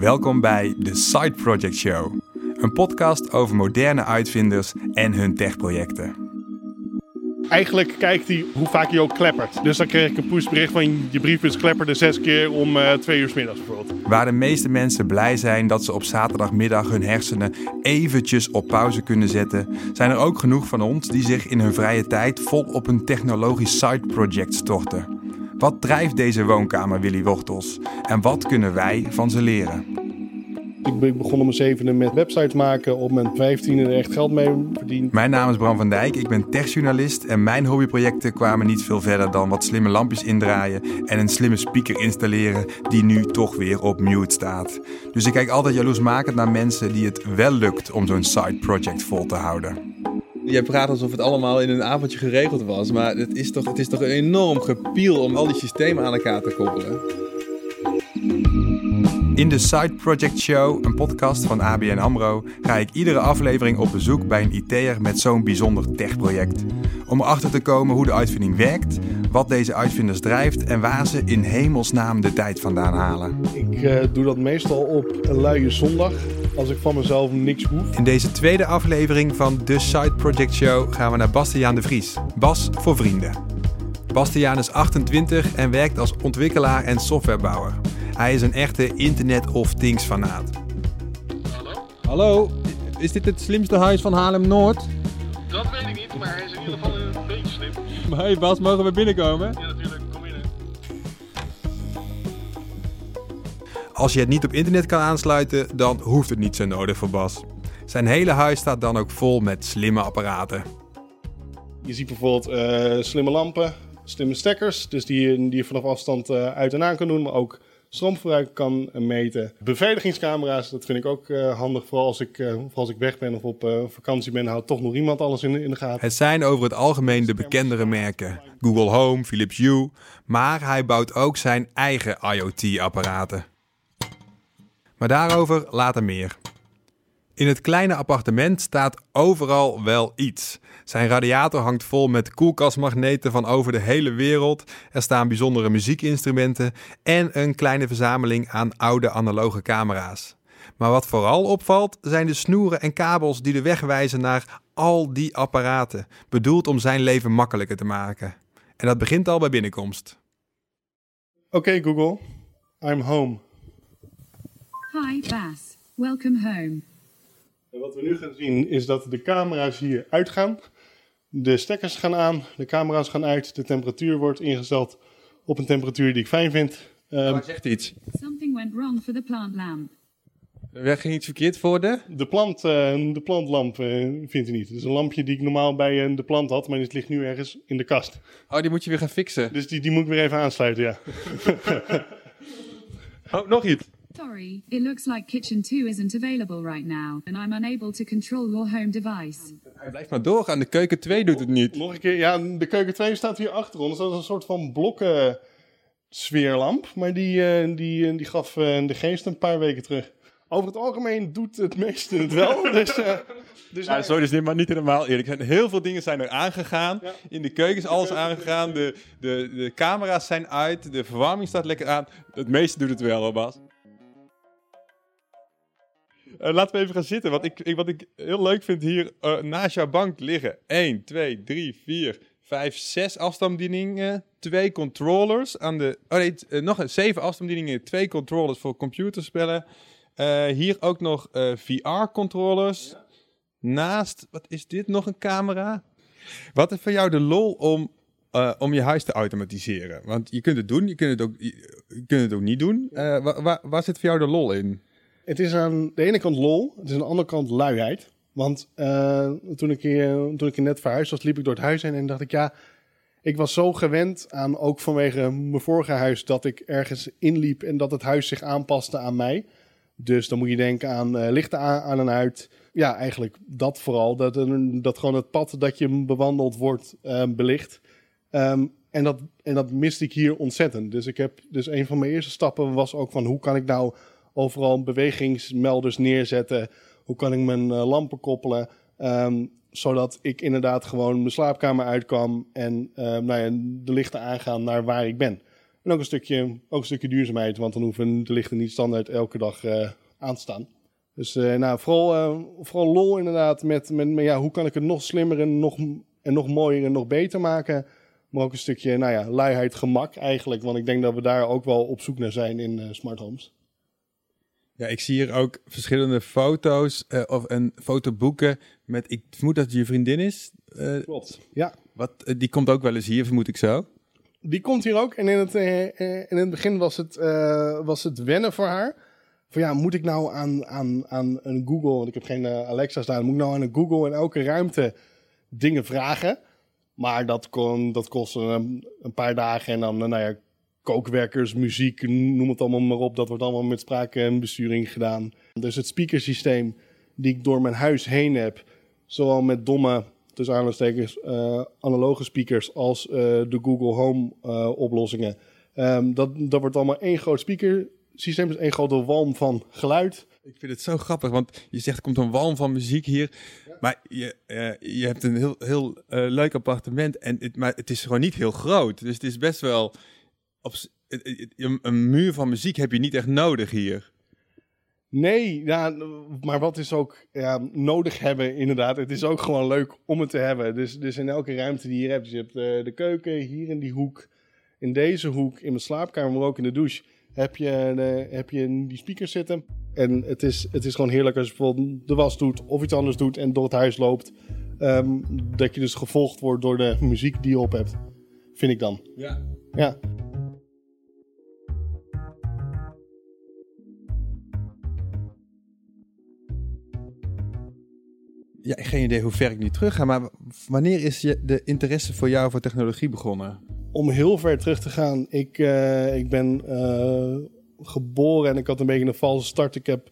Welkom bij de Side Project Show, een podcast over moderne uitvinders en hun techprojecten. Eigenlijk kijkt hij hoe vaak je ook kleppert. Dus dan kreeg ik een pushbericht van je briefbus klepperde zes keer om uh, twee uur s middags bijvoorbeeld. Waar de meeste mensen blij zijn dat ze op zaterdagmiddag hun hersenen eventjes op pauze kunnen zetten, zijn er ook genoeg van ons die zich in hun vrije tijd vol op een technologisch side project storten. Wat drijft deze woonkamer Willy Wortels en wat kunnen wij van ze leren? Ik begon om mijn zevende met websites maken, op mijn vijftiende er echt geld mee verdiend. Mijn naam is Bram van Dijk, ik ben techjournalist en mijn hobbyprojecten kwamen niet veel verder dan wat slimme lampjes indraaien en een slimme speaker installeren die nu toch weer op mute staat. Dus ik kijk altijd jaloersmakend naar mensen die het wel lukt om zo'n side project vol te houden. Je praat alsof het allemaal in een avondje geregeld was. Maar het is toch, het is toch een enorm gepiel om al die systemen aan elkaar te koppelen. In de Side Project Show, een podcast van ABN AMRO, ga ik iedere aflevering op bezoek bij een IT'er met zo'n bijzonder techproject. Om erachter te komen hoe de uitvinding werkt, wat deze uitvinders drijft en waar ze in hemelsnaam de tijd vandaan halen. Ik uh, doe dat meestal op een luie zondag, als ik van mezelf niks hoef. In deze tweede aflevering van de Side Project Show gaan we naar Bastiaan de Vries. Bas voor vrienden. Bastiaan is 28 en werkt als ontwikkelaar en softwarebouwer. Hij is een echte Internet of Things fanaat. Hallo? Hallo, is dit het slimste huis van Haarlem-Noord? Dat weet ik niet, maar hij is in ieder geval een beetje slim. Maar hey Bas, mogen we binnenkomen? Ja, Als je het niet op internet kan aansluiten, dan hoeft het niet zo nodig voor Bas. Zijn hele huis staat dan ook vol met slimme apparaten. Je ziet bijvoorbeeld uh, slimme lampen, slimme stekkers, dus die, die je vanaf afstand uh, uit en aan kan doen, maar ook stroomverbruik kan meten. Beveiligingscamera's, dat vind ik ook uh, handig. Vooral als ik, uh, als ik weg ben of op uh, vakantie ben, houdt toch nog iemand alles in, in de gaten. Het zijn over het algemeen de bekendere merken. Google Home, Philips Hue. Maar hij bouwt ook zijn eigen IoT-apparaten. Maar daarover later meer. In het kleine appartement staat overal wel iets. Zijn radiator hangt vol met koelkastmagneten van over de hele wereld. Er staan bijzondere muziekinstrumenten en een kleine verzameling aan oude analoge camera's. Maar wat vooral opvalt zijn de snoeren en kabels die de weg wijzen naar al die apparaten, bedoeld om zijn leven makkelijker te maken. En dat begint al bij binnenkomst. Oké Google, I'm home. Hi Bas, welcome home. En wat we nu gaan zien is dat de camera's hier uitgaan. De stekkers gaan aan, de camera's gaan uit, de temperatuur wordt ingesteld op een temperatuur die ik fijn vind. Um, oh, zegt iets. Something went wrong for the plant lamp. Er ging iets verkeerd voor de? De, plant, uh, de plantlamp uh, vindt hij niet. Het is een lampje die ik normaal bij uh, de plant had, maar het ligt nu ergens in de kast. Oh, die moet je weer gaan fixen. Dus die, die moet ik weer even aansluiten, ja. oh, nog iets. Sorry, it looks like kitchen 2 isn't available right now, and I'm unable to control your home device. Hij blijft maar doorgaan, de keuken 2 doet het niet. Nog een keer, ja, de keuken 2 staat hier achter ons. Dat is een soort van blokken sfeerlamp, maar die, uh, die, die gaf uh, de geest een paar weken terug. Over het algemeen doet het meeste het wel. dus, uh, dus ja, sorry, dus dit maar niet helemaal eerlijk. Heel veel dingen zijn er aangegaan. Ja. In de keuken is alles aangegaan. De, de, de camera's zijn uit. De verwarming staat lekker aan. Het meeste doet het wel, hoor, Bas. Uh, laten we even gaan zitten. Wat ik, ik, wat ik heel leuk vind hier uh, naast jouw bank liggen 1, 2, 3, 4, 5, 6 afstandsbedieningen. Twee controllers aan de. Oh nee, uh, nog een 7 afstandsbedieningen. Twee controllers voor computerspellen. hier ook nog VR-controllers. Naast, wat is dit? Nog een camera. Wat is voor jou de lol om, om je huis te automatiseren? Want je kunt het doen, je kunt het ook, je kunt het ook niet doen. Waar, waar, waar zit voor jou de lol in? Het is aan de ene kant lol, het is aan de andere kant luiheid. Want uh, toen, ik hier, toen ik hier net verhuisd was, liep ik door het huis heen en dacht ik, ja, ik was zo gewend aan, ook vanwege mijn vorige huis, dat ik ergens inliep en dat het huis zich aanpaste aan mij. Dus dan moet je denken aan uh, lichten aan, en uit. Ja, eigenlijk dat vooral. Dat, dat gewoon het pad dat je bewandeld wordt belicht. Um, en, dat, en dat miste ik hier ontzettend. Dus, ik heb, dus een van mijn eerste stappen was ook van hoe kan ik nou overal bewegingsmelders neerzetten. Hoe kan ik mijn uh, lampen koppelen? Um, zodat ik inderdaad gewoon mijn slaapkamer uitkwam en uh, nou ja, de lichten aangaan naar waar ik ben. En ook een stukje, ook een stukje duurzaamheid, want dan hoeven de lichten niet standaard elke dag eh, aan te staan. Dus eh, nou, vooral, eh, vooral lol inderdaad met, met, met, ja, hoe kan ik het nog slimmer en nog, en nog mooier en nog beter maken. Maar ook een stukje nou ja, luiheid, gemak eigenlijk. Want ik denk dat we daar ook wel op zoek naar zijn in eh, smart homes. Ja, ik zie hier ook verschillende foto's eh, of en fotoboeken met, ik vermoed dat het je vriendin is. Eh, Klopt. Ja, wat, eh, die komt ook wel eens hier, vermoed ik zo. die komt hier ook. En in het, eh, eh, in het begin was het, eh, was het wennen voor haar. Van ja, moet ik nou aan, aan, aan een Google, want ik heb geen Alexa staan, moet ik nou aan een Google in elke ruimte dingen vragen? Maar dat, kon, dat kostte een, een paar dagen en dan, nou ja, kookwerkers, muziek, noem het allemaal maar op. Dat wordt allemaal met spraakbesturing gedaan. Dus het speakersysteem die ik door mijn huis heen heb, zowel met domme, tussen aanhalingstekens, eh analoge speakers als eh, de Google Home eh, oplossingen. Ehm, dat, dat wordt allemaal één groot speakersysteem, dus één grote walm van geluid. Ik vind het zo grappig, want je zegt er komt een walm van muziek hier. Maar je, je hebt een heel, heel leuk appartement, en het, maar het is gewoon niet heel groot. Dus het is best wel... Op, een, een muur van muziek heb je niet echt nodig hier. Nee, ja, maar wat is ook ja, nodig hebben, inderdaad. Het is ook gewoon leuk om het te hebben. Dus, dus in elke ruimte die je hebt. Dus je hebt eh, de keuken hier in die hoek. In deze hoek, in mijn slaapkamer, maar ook in de douche. Heb je, de, heb je die speakers zitten. En het is, het is gewoon heerlijk als je bijvoorbeeld de was doet of iets anders doet en door het huis loopt. ehm, dat je dus gevolgd wordt door de muziek die je op hebt. Vind ik dan. Ja. Ja. Ja, geen idee hoe ver ik nu terug ga, maar wanneer is je de interesse voor jou voor technologie begonnen? om heel ver terug te gaan. Ik, eh, ik ben eh, geboren en ik had een beetje een valse start. Ik, heb,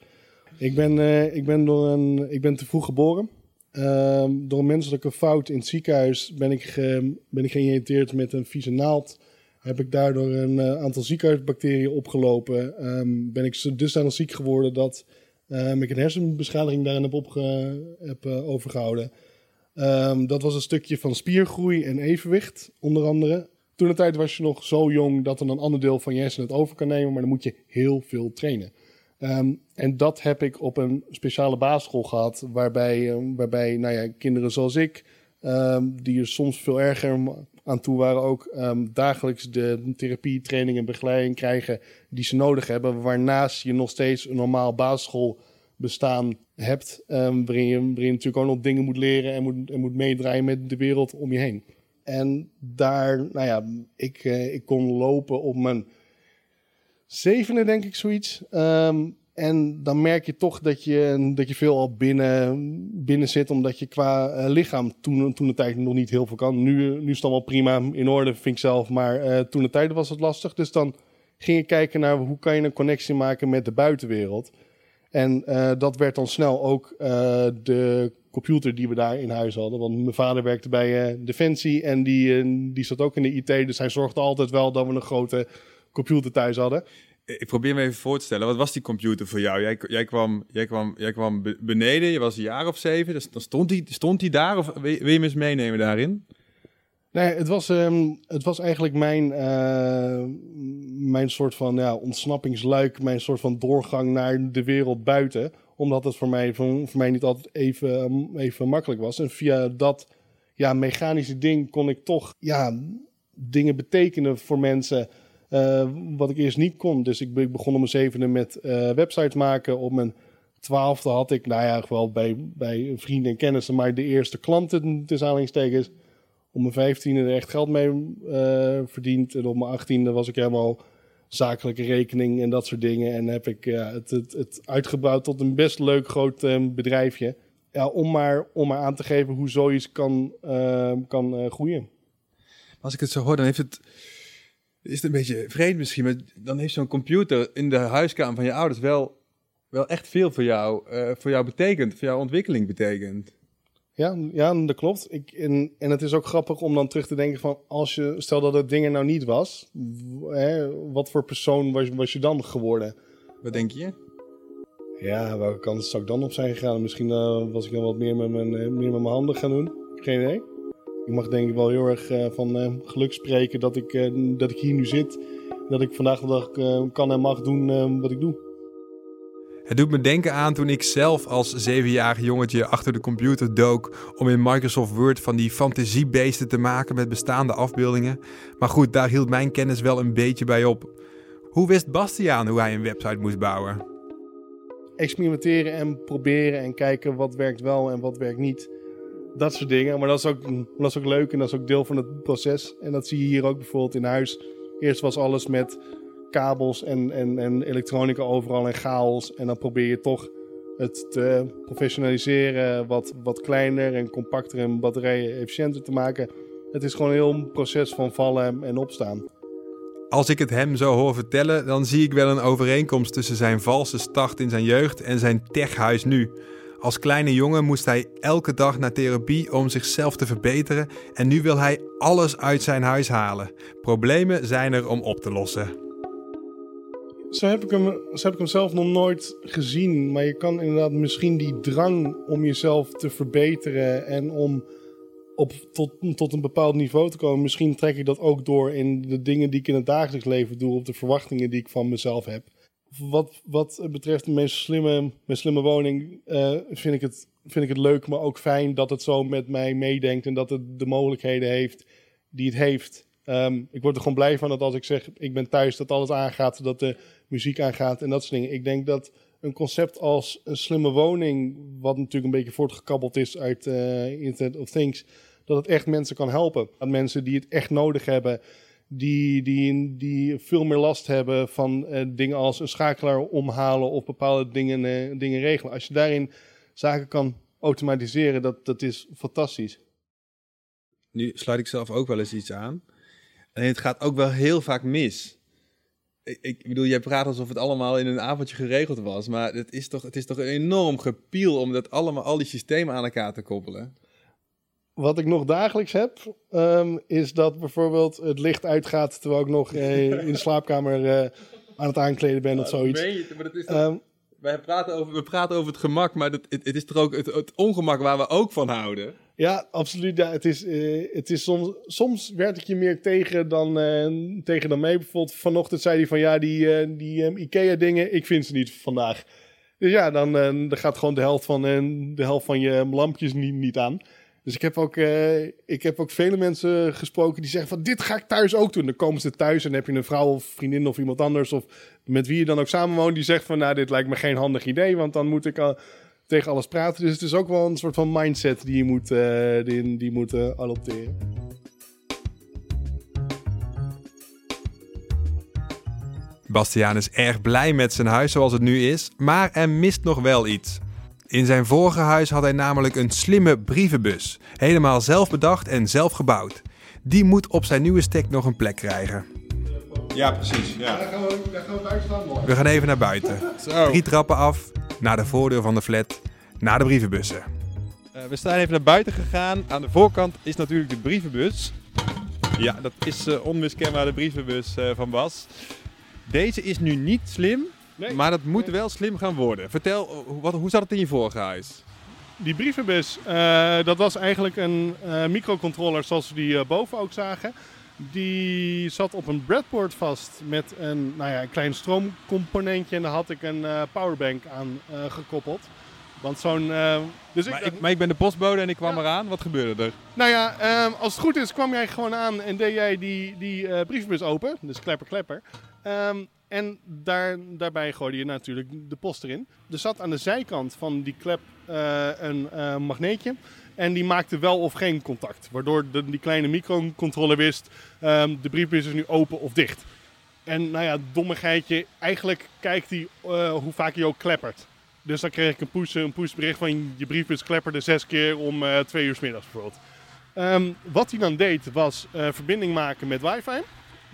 ik, ben, eh, ik, ben, door een, ik ben te vroeg geboren. Ehm, door een menselijke fout in het ziekenhuis ben ik, ge, ben ik met een vieze naald. Heb ik daardoor een aantal ziekenhuisbacteriën opgelopen. Ehm, ben ik zo dusdanig ziek geworden dat ehm, ik een hersenbeschadiging daarin heb, opge, heb eh, overgehouden. Ehm, dat was een stukje van spiergroei en evenwicht, onder andere. Toen de tijd was je nog zo jong dat er een ander deel van je hersenen het over kan nemen, maar dan moet je heel veel trainen. Ehm, en dat heb ik op een speciale basisschool gehad, waarbij, ehm, waarbij nou ja, kinderen zoals ik, ehm, die er soms veel erger aan toe waren, ook ehm, dagelijks de therapie, training en begeleiding krijgen die ze nodig hebben, waarnaast je nog steeds een normaal basisschool bestaan hebt, ehm, waarin, je, waarin natuurlijk ook nog dingen moet leren en moet, en moet meedraaien met de wereld om je heen. En daar, nou ja, ik, eh, ik kon lopen op mijn zevende, denk ik, zoiets. Ehm, en dan merk je toch dat je, dat je veel al binnen, binnen zit, omdat je qua eh, lichaam toen, toen de tijd nog niet heel veel kan. Nu, nu is het allemaal prima in orde, vind ik zelf. Maar eh, toen de tijd was het lastig. Dus dan ging ik kijken naar hoe kan je een connectie maken met de buitenwereld. En eh, dat werd dan snel ook de computer die we daar in huis hadden. Want mijn vader werkte bij Defensie en die, die zat ook in de IT. Dus hij zorgde altijd wel dat we een grote computer thuis hadden. Ik probeer me even voor te stellen, wat was die computer voor jou? Jij, jij, kwam, jij, kwam, jij kwam be- beneden, je was een jaar of zeven, dus dan stond hij stond die daar of wil je, me eens meenemen daarin? Nee, het was, ehm, het was eigenlijk mijn, eh, mijn soort van ja, ontsnappingsluik, mijn soort van doorgang naar de wereld buiten. Omdat het voor mij, voor, voor mij niet altijd even, even makkelijk was. En via dat ja, mechanische ding kon ik toch ja, dingen betekenen voor mensen. Eh, wat ik eerst niet kon. Dus ik, be- ik begon om mijn zevende met eh websites maken. Op mijn twaalfde had ik, nou ja, wel bij, bij vrienden en kennissen, maar de eerste klanten, tussen aanhalingstekens. Op mijn vijftiende er echt geld mee eh verdiend. En op mijn achttiende was ik helemaal zakelijke rekening en dat soort dingen. En heb ik het, het, het uitgebouwd tot een best leuk groot bedrijfje. Ja, om, maar, om maar aan te geven hoe zoiets kan, kan groeien. Als ik het zo hoor, dan heeft het, is het een beetje vreemd misschien, maar dan heeft zo'n computer in de huiskamer van je ouders wel, wel echt veel voor jou, eh, voor jou betekend, voor jouw ontwikkeling betekend. Ja, ja dat klopt. Ik, en, en het is ook grappig om dan terug te denken van... als je, stel dat het dingen nou niet was... Hè, wat voor persoon was, was je dan geworden? Wat denk je? Ja, welke kant zou ik dan op zijn gegaan? Misschien eh, was ik dan wat meer met, mijn, eh, meer met mijn handen gaan doen. Geen idee. Ik mag denk ik wel heel erg eh, van eh, geluk spreken dat ik, eh, dat ik hier nu zit. dat ik vandaag de dag kan en mag doen wat ik doe. Het doet me denken aan toen ik zelf als zevenjarig jongetje achter de computer dook om in Microsoft Word van die fantasiebeesten te maken met bestaande afbeeldingen. Maar goed, daar hield mijn kennis wel een beetje bij op. Hoe wist Bastiaan hoe hij een website moest bouwen? Experimenteren en proberen en kijken wat werkt wel en wat werkt niet. Dat soort dingen. Maar dat is, ook, dat is ook leuk en dat is ook deel van het proces. En dat zie je hier ook bijvoorbeeld in huis. Eerst was alles met kabels en, en, en elektronica overal en chaos. En dan probeer je toch het te professionaliseren, wat, wat kleiner en compacter en batterijen efficiënter te maken. Het is gewoon een heel proces van vallen en opstaan. Als ik het hem zo hoor vertellen, dan zie ik wel een overeenkomst tussen zijn valse start in zijn jeugd en zijn techhuis nu. Als kleine jongen moest hij elke dag naar therapie om zichzelf te verbeteren en nu wil hij alles uit zijn huis halen. Problemen zijn er om op te lossen. Zo heb, ik hem, heb ik hem zelf nog nooit gezien. Maar je kan inderdaad misschien die drang om jezelf te verbeteren en om op, tot, tot een bepaald niveau te komen. Misschien trek ik dat ook door in de dingen die ik in het dagelijks leven doe, op de verwachtingen die ik van mezelf heb. Wat, wat betreft meest slimme, mijn slimme woning, eh, vind, ik het, vind ik het leuk, maar ook fijn dat het zo met mij meedenkt en dat het de mogelijkheden heeft die het heeft. Ehm, ik word er gewoon blij van dat als ik zeg, ik ben thuis, dat alles aangaat, dat de muziek aangaat en dat soort dingen. Ik denk dat een concept als een slimme woning, wat natuurlijk een beetje voortgekabbeld is uit eh, Internet of Things, dat het echt mensen kan helpen. Aan mensen die het echt nodig hebben, die, die, die veel meer last hebben van eh, dingen als een schakelaar omhalen of bepaalde dingen, eh, dingen regelen. Als je daarin zaken kan automatiseren, dat, dat is fantastisch. Nu sluit ik zelf ook wel eens iets aan. En het gaat ook wel heel vaak mis. Ik, bedoel, jij praat alsof het allemaal in een avondje geregeld was. Maar het is toch, het is toch een enorm gepiel om dat allemaal, al die systemen aan elkaar te koppelen. Wat ik nog dagelijks heb, ehm, is dat bijvoorbeeld het licht uitgaat terwijl ik nog eh, in de slaapkamer eh, aan het aankleden ben of zoiets. Je het? Maar dat is toch- Ehm, wij praten over, we praten over het gemak, maar dat, het, het is toch ook het, het ongemak waar we ook van houden. ja, absoluut. Ja, het is, eh, het is soms, soms werk ik je meer tegen dan, tegen dan mee. Bijvoorbeeld vanochtend zei hij van ja, die, die ehm, Ikea dingen, ik vind ze niet vandaag. Dus ja, dan, dan gaat gewoon de helft van, de helft van je lampjes niet, niet aan. Dus ik heb, ook, eh, ik heb ook vele mensen gesproken die zeggen van dit ga ik thuis ook doen. Dan komen ze thuis en heb je een vrouw of vriendin of iemand anders of met wie je dan ook samenwoont die zegt van nou dit lijkt me geen handig idee, want dan moet ik al tegen alles praten. Dus het is ook wel een soort van mindset die je moet, eh, die, die moet eh, adopteren. Bastiaan is erg blij met zijn huis zoals het nu is, maar er mist nog wel iets. In zijn vorige huis had hij namelijk een slimme brievenbus, helemaal zelf bedacht en zelf gebouwd. Die moet op zijn nieuwe stek nog een plek krijgen. Ja, precies. Ja. Daar gaan we, daar gaan we. We even naar buiten. Zo. Drie trappen af, naar de voordeur van de flat, naar de brievenbussen. Eh, we zijn even naar buiten gegaan. Aan de voorkant is natuurlijk de brievenbus. Ja, dat is eh, onmiskenbaar de brievenbus eh, van Bas. Deze is nu niet slim, Nee. maar dat moet wel slim gaan worden. Vertel, eh, hoe- wat, hoe zat het in je vorige huis? Die brievenbus, eh, dat was eigenlijk een eh, microcontroller zoals we die boven ook zagen. Die zat op een breadboard vast met een, nou ja, een klein stroomcomponentje. En daar had ik een powerbank aan gekoppeld. Want zo'n... dus Maar ik, maar ik ben de postbode en ik kwam eraan. Wat gebeurde er? Nou ja, ehm, als het goed is kwam jij gewoon aan en deed jij die, die brievenbus open. Dus klepper, klepper. Ehm, en daar, daarbij gooide je natuurlijk de post erin. Er zat aan de zijkant van die klep eh, een eh, magneetje. En die maakte wel of geen contact. Waardoor de, die kleine microcontroller wist, ehm, de briefbus is nu open of dicht. En nou ja, dommigheidje, eigenlijk kijkt hij eh, hoe vaak hij ook kleppert. Dus dan kreeg ik een, push, een pushbericht van je briefbus klepperde zes keer om twee uur 's middags bijvoorbeeld. Ehm, wat hij dan deed was verbinding maken met wifi.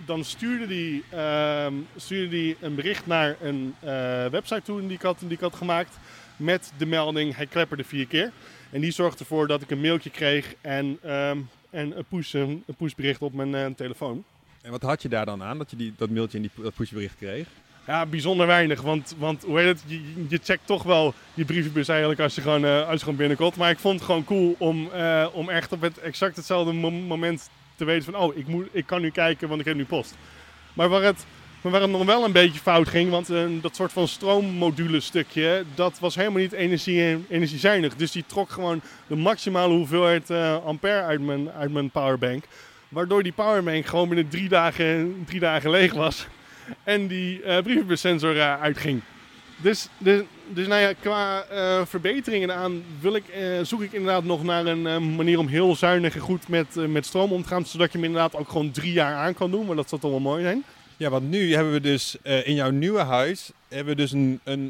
Dan stuurde hij ehm, stuurde die een bericht naar een eh, website toe die ik, had, die ik had gemaakt. Met de melding hij klepperde vier keer. En die zorgde ervoor dat ik een mailtje kreeg en, ehm, en een, push, een pushbericht op mijn eh, telefoon. En wat had je daar dan aan, dat je die, dat mailtje en die, dat pushbericht kreeg? Ja, bijzonder weinig. Want, want hoe heet het? Je, je checkt toch wel die brievenbus eigenlijk als je gewoon, eh, als je gewoon binnenkomt. Maar ik vond het gewoon cool om, om echt op het exact hetzelfde mo- moment te weten van... Oh, ik, moet, ik kan nu kijken, want ik heb nu post. Maar waar het, Maar waar het nog wel een beetje fout ging, want eh, dat soort van stroommodule stukje, dat was helemaal niet energie, energiezuinig. Dus die trok gewoon de maximale hoeveelheid eh, ampère uit mijn, uit mijn powerbank. Waardoor die powerbank gewoon binnen drie dagen, drie dagen leeg was. En die eh brievenbussensor uitging. Dus, dus, dus nou ja, qua eh, verbeteringen aan wil ik, eh, zoek ik inderdaad nog naar een eh, manier om heel zuinig en goed met, met stroom om te gaan. Zodat je hem inderdaad ook gewoon drie jaar aan kan doen. Maar dat zou toch wel mooi zijn. Ja, want nu hebben we dus in jouw nieuwe huis hebben we dus een, een.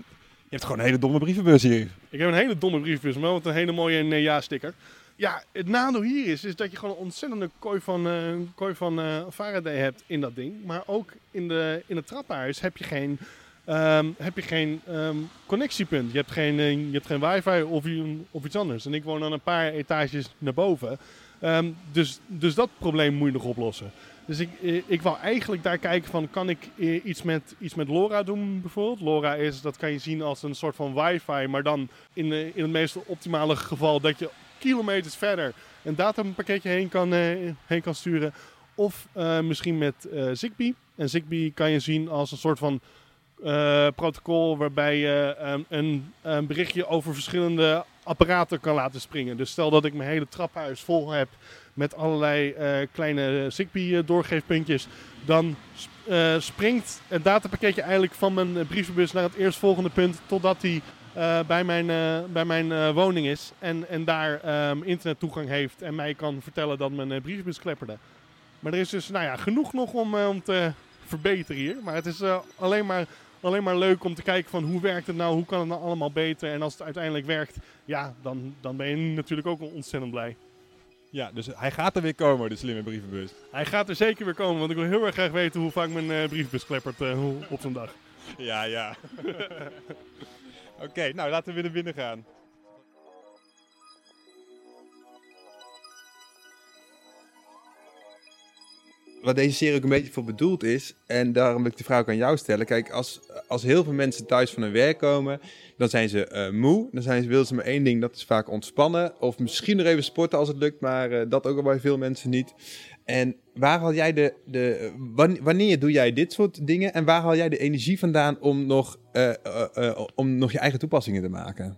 Je hebt gewoon een hele domme brievenbus hier. Ik heb een hele domme briefbus, maar met een hele mooie nee ja sticker. Ja, het nadeel hier is, is dat je gewoon een ontzettende kooi van, kooi van Faraday hebt in dat ding. Maar ook in, de, in het trappenhuis heb je geen, ehm, heb je geen ehm, connectiepunt. Je hebt geen, eh, je hebt geen wifi of, of iets anders. En ik woon dan een paar etages naar boven. Ehm, dus, dus dat probleem moet je nog oplossen. Dus ik, eh, ik wou eigenlijk daar kijken van, kan ik eh, iets met, iets met LoRa doen bijvoorbeeld? LoRa is, dat kan je zien als een soort van wifi, maar dan in, de, in het meest optimale geval dat je kilometers verder een datapakketje heen kan, heen kan sturen. Of misschien met Zigbee. En Zigbee kan je zien als een soort van eh, protocol waarbij je ehm, een, een berichtje over verschillende apparaten kan laten springen. Dus stel dat ik mijn hele traphuis vol heb met allerlei eh, kleine Zigbee eh, doorgeefpuntjes, dan sp- springt het datapakketje eigenlijk van mijn brievenbus naar het eerstvolgende punt totdat die bij mijn, bij mijn woning is en, en daar ehm, internettoegang heeft en mij kan vertellen dat mijn brievenbus klepperde. Maar er is dus nou ja, genoeg nog om, om te verbeteren hier. Maar het is alleen, maar, alleen maar leuk om te kijken van hoe werkt het nou, hoe kan het nou allemaal beter. En als het uiteindelijk werkt, ja, dan, dan ben je natuurlijk ook ontzettend blij. Ja, dus hij gaat er weer komen, de slimme brievenbus. Hij gaat er zeker weer komen, want ik wil heel erg graag weten hoe vaak mijn eh, brievenbus kleppert eh, op zo'n dag. Ja, ja. Oké, nou laten we weer naar binnen gaan. Wat deze serie ook een beetje voor bedoeld is, en daarom wil ik de vraag aan jou stellen. Kijk, als, als heel veel mensen thuis van hun werk komen, dan zijn ze eh, moe. Dan zijn ze, willen ze maar één ding, dat is vaak ontspannen. Of misschien nog even sporten als het lukt, maar eh, dat ook al bij veel mensen niet. En waar haal jij de, de wan- wanneer doe jij dit soort dingen en waar haal jij de energie vandaan om nog, eh, om nog je eigen toepassingen te maken?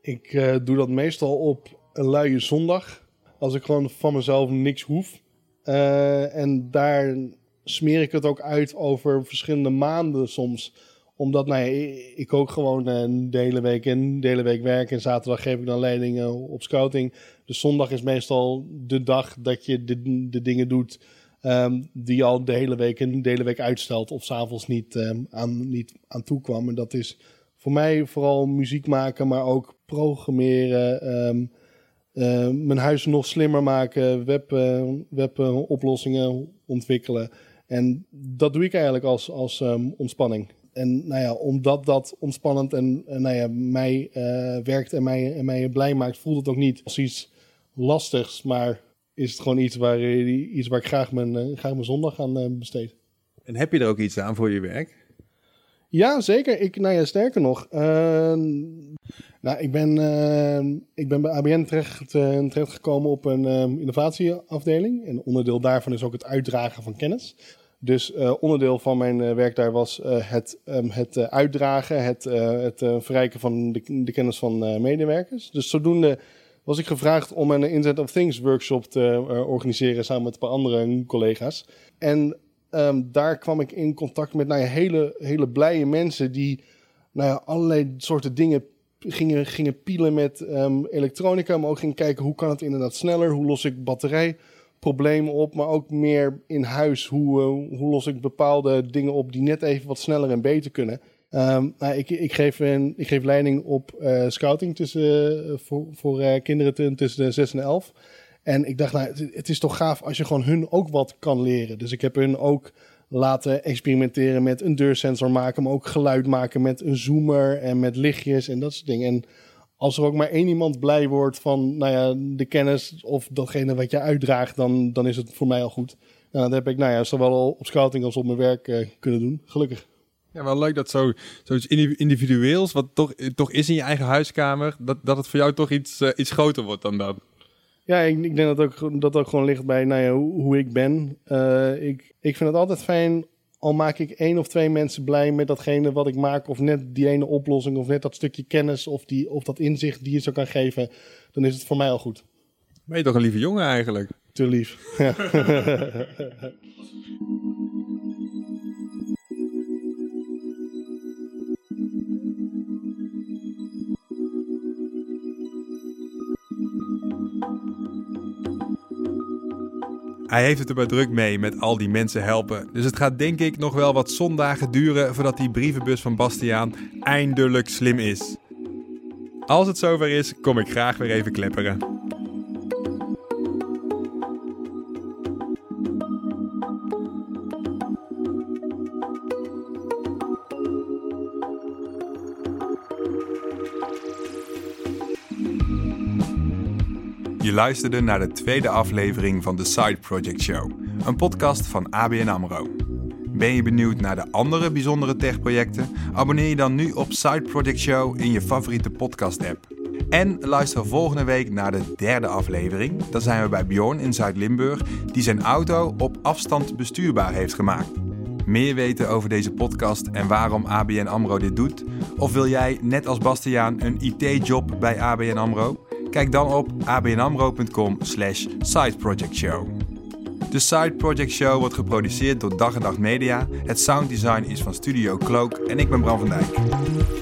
Ik doe dat meestal op een luie zondag. Als ik gewoon van mezelf niks hoef. Eh, en daar smeer ik het ook uit over verschillende maanden soms. Omdat nou ik- ook gewoon eh, de hele week in, hele week werk. En zaterdag geef ik dan leidingen op scouting. Dus zondag is meestal de dag dat je de, de dingen doet ehm, die je al de hele week en de hele week uitstelt. Of s'avonds niet, ehm, aan, niet aan toe kwam. En dat is voor mij vooral muziek maken, maar ook programmeren. ehm, eh, mijn huis nog slimmer maken, web, eh, weboplossingen ontwikkelen. En dat doe ik eigenlijk als, als ehm, ontspanning. En nou ja, omdat dat ontspannend en, nou ja, mij eh, werkt en mij, en mij blij maakt, voelt het ook niet iets lastigs, maar is het gewoon iets waar, eh, iets waar ik graag mijn, eh, graag mijn zondag aan eh, besteed. En heb je er ook iets aan voor je werk? Ja, zeker. Ik, nou ja, sterker nog. eh, nou, ik ben, eh, ik ben bij ABN terecht, eh, terechtgekomen op een eh, innovatieafdeling. En onderdeel daarvan is ook het uitdragen van kennis. Dus eh, onderdeel van mijn eh, werk daar was het, ehm, het uitdragen, het, het verrijken van de, kennis van medewerkers. Dus zodoende was ik gevraagd om een Internet of Things workshop te organiseren samen met een paar andere collega's. En Ehm, daar kwam ik in contact met nou ja, hele, hele blije mensen die nou ja, allerlei soorten dingen gingen, gingen pielen met ehm, elektronica, maar ook gingen kijken hoe kan het inderdaad sneller, hoe los ik batterijproblemen op, maar ook meer in huis, hoe, eh, hoe los ik bepaalde dingen op die net even wat sneller en beter kunnen. Ehm, nou, ik, ik, geef een, ik geef leiding op eh, scouting tussen, eh, voor, voor kinderen tussen de 6 en 11. En ik dacht, nou, het, is toch gaaf als je gewoon hun ook wat kan leren. Dus ik heb hun ook laten experimenteren met een deursensor maken, maar ook geluid maken met een zoomer en met lichtjes en dat soort dingen. En als er ook maar één iemand blij wordt van nou ja, de kennis of datgene wat je uitdraagt, dan, dan is het voor mij al goed. Nou, dat heb ik nou ja, zowel op scouting als op mijn werk eh, kunnen doen, gelukkig. Ja, wel leuk dat zo, zoiets indiv- individueels, wat toch, toch is in je eigen huiskamer, dat, dat het voor jou toch iets, eh, iets groter wordt dan dat. Ja, ik, ik denk dat ook, dat ook gewoon ligt bij nou ja, hoe, hoe ik ben. Eh, ik, ik vind het altijd fijn al maak ik één of twee mensen blij met datgene wat ik maak, of net die ene oplossing, of net dat stukje kennis, of, die, of dat inzicht die je zo kan geven, dan is het voor mij al goed. Ben je toch een lieve jongen eigenlijk? Te lief. Hij heeft het er maar druk mee met al die mensen helpen. Dus het gaat denk ik nog wel wat zondagen duren voordat die brievenbus van Bastiaan eindelijk slim is. Als het zover is, kom ik graag weer even klepperen. Luisterde naar de tweede aflevering van de Side Project Show, een podcast van ABN AMRO. Ben je benieuwd naar de andere bijzondere techprojecten? Abonneer je dan nu op Side Project Show in je favoriete podcast-app. En luister volgende week naar de derde aflevering. Dan zijn we bij Bjorn in Zuid-Limburg, die zijn auto op afstand bestuurbaar heeft gemaakt. Meer weten over deze podcast en waarom ABN AMRO dit doet? Of wil jij, net als Bastiaan, een IT-job bij ABN AMRO? Kijk dan op abnamro.com slash sideprojectshow. De Side Project Show wordt geproduceerd door Dag en Dag Media. Het sounddesign is van Studio Cloak en ik ben Bram van Dijk.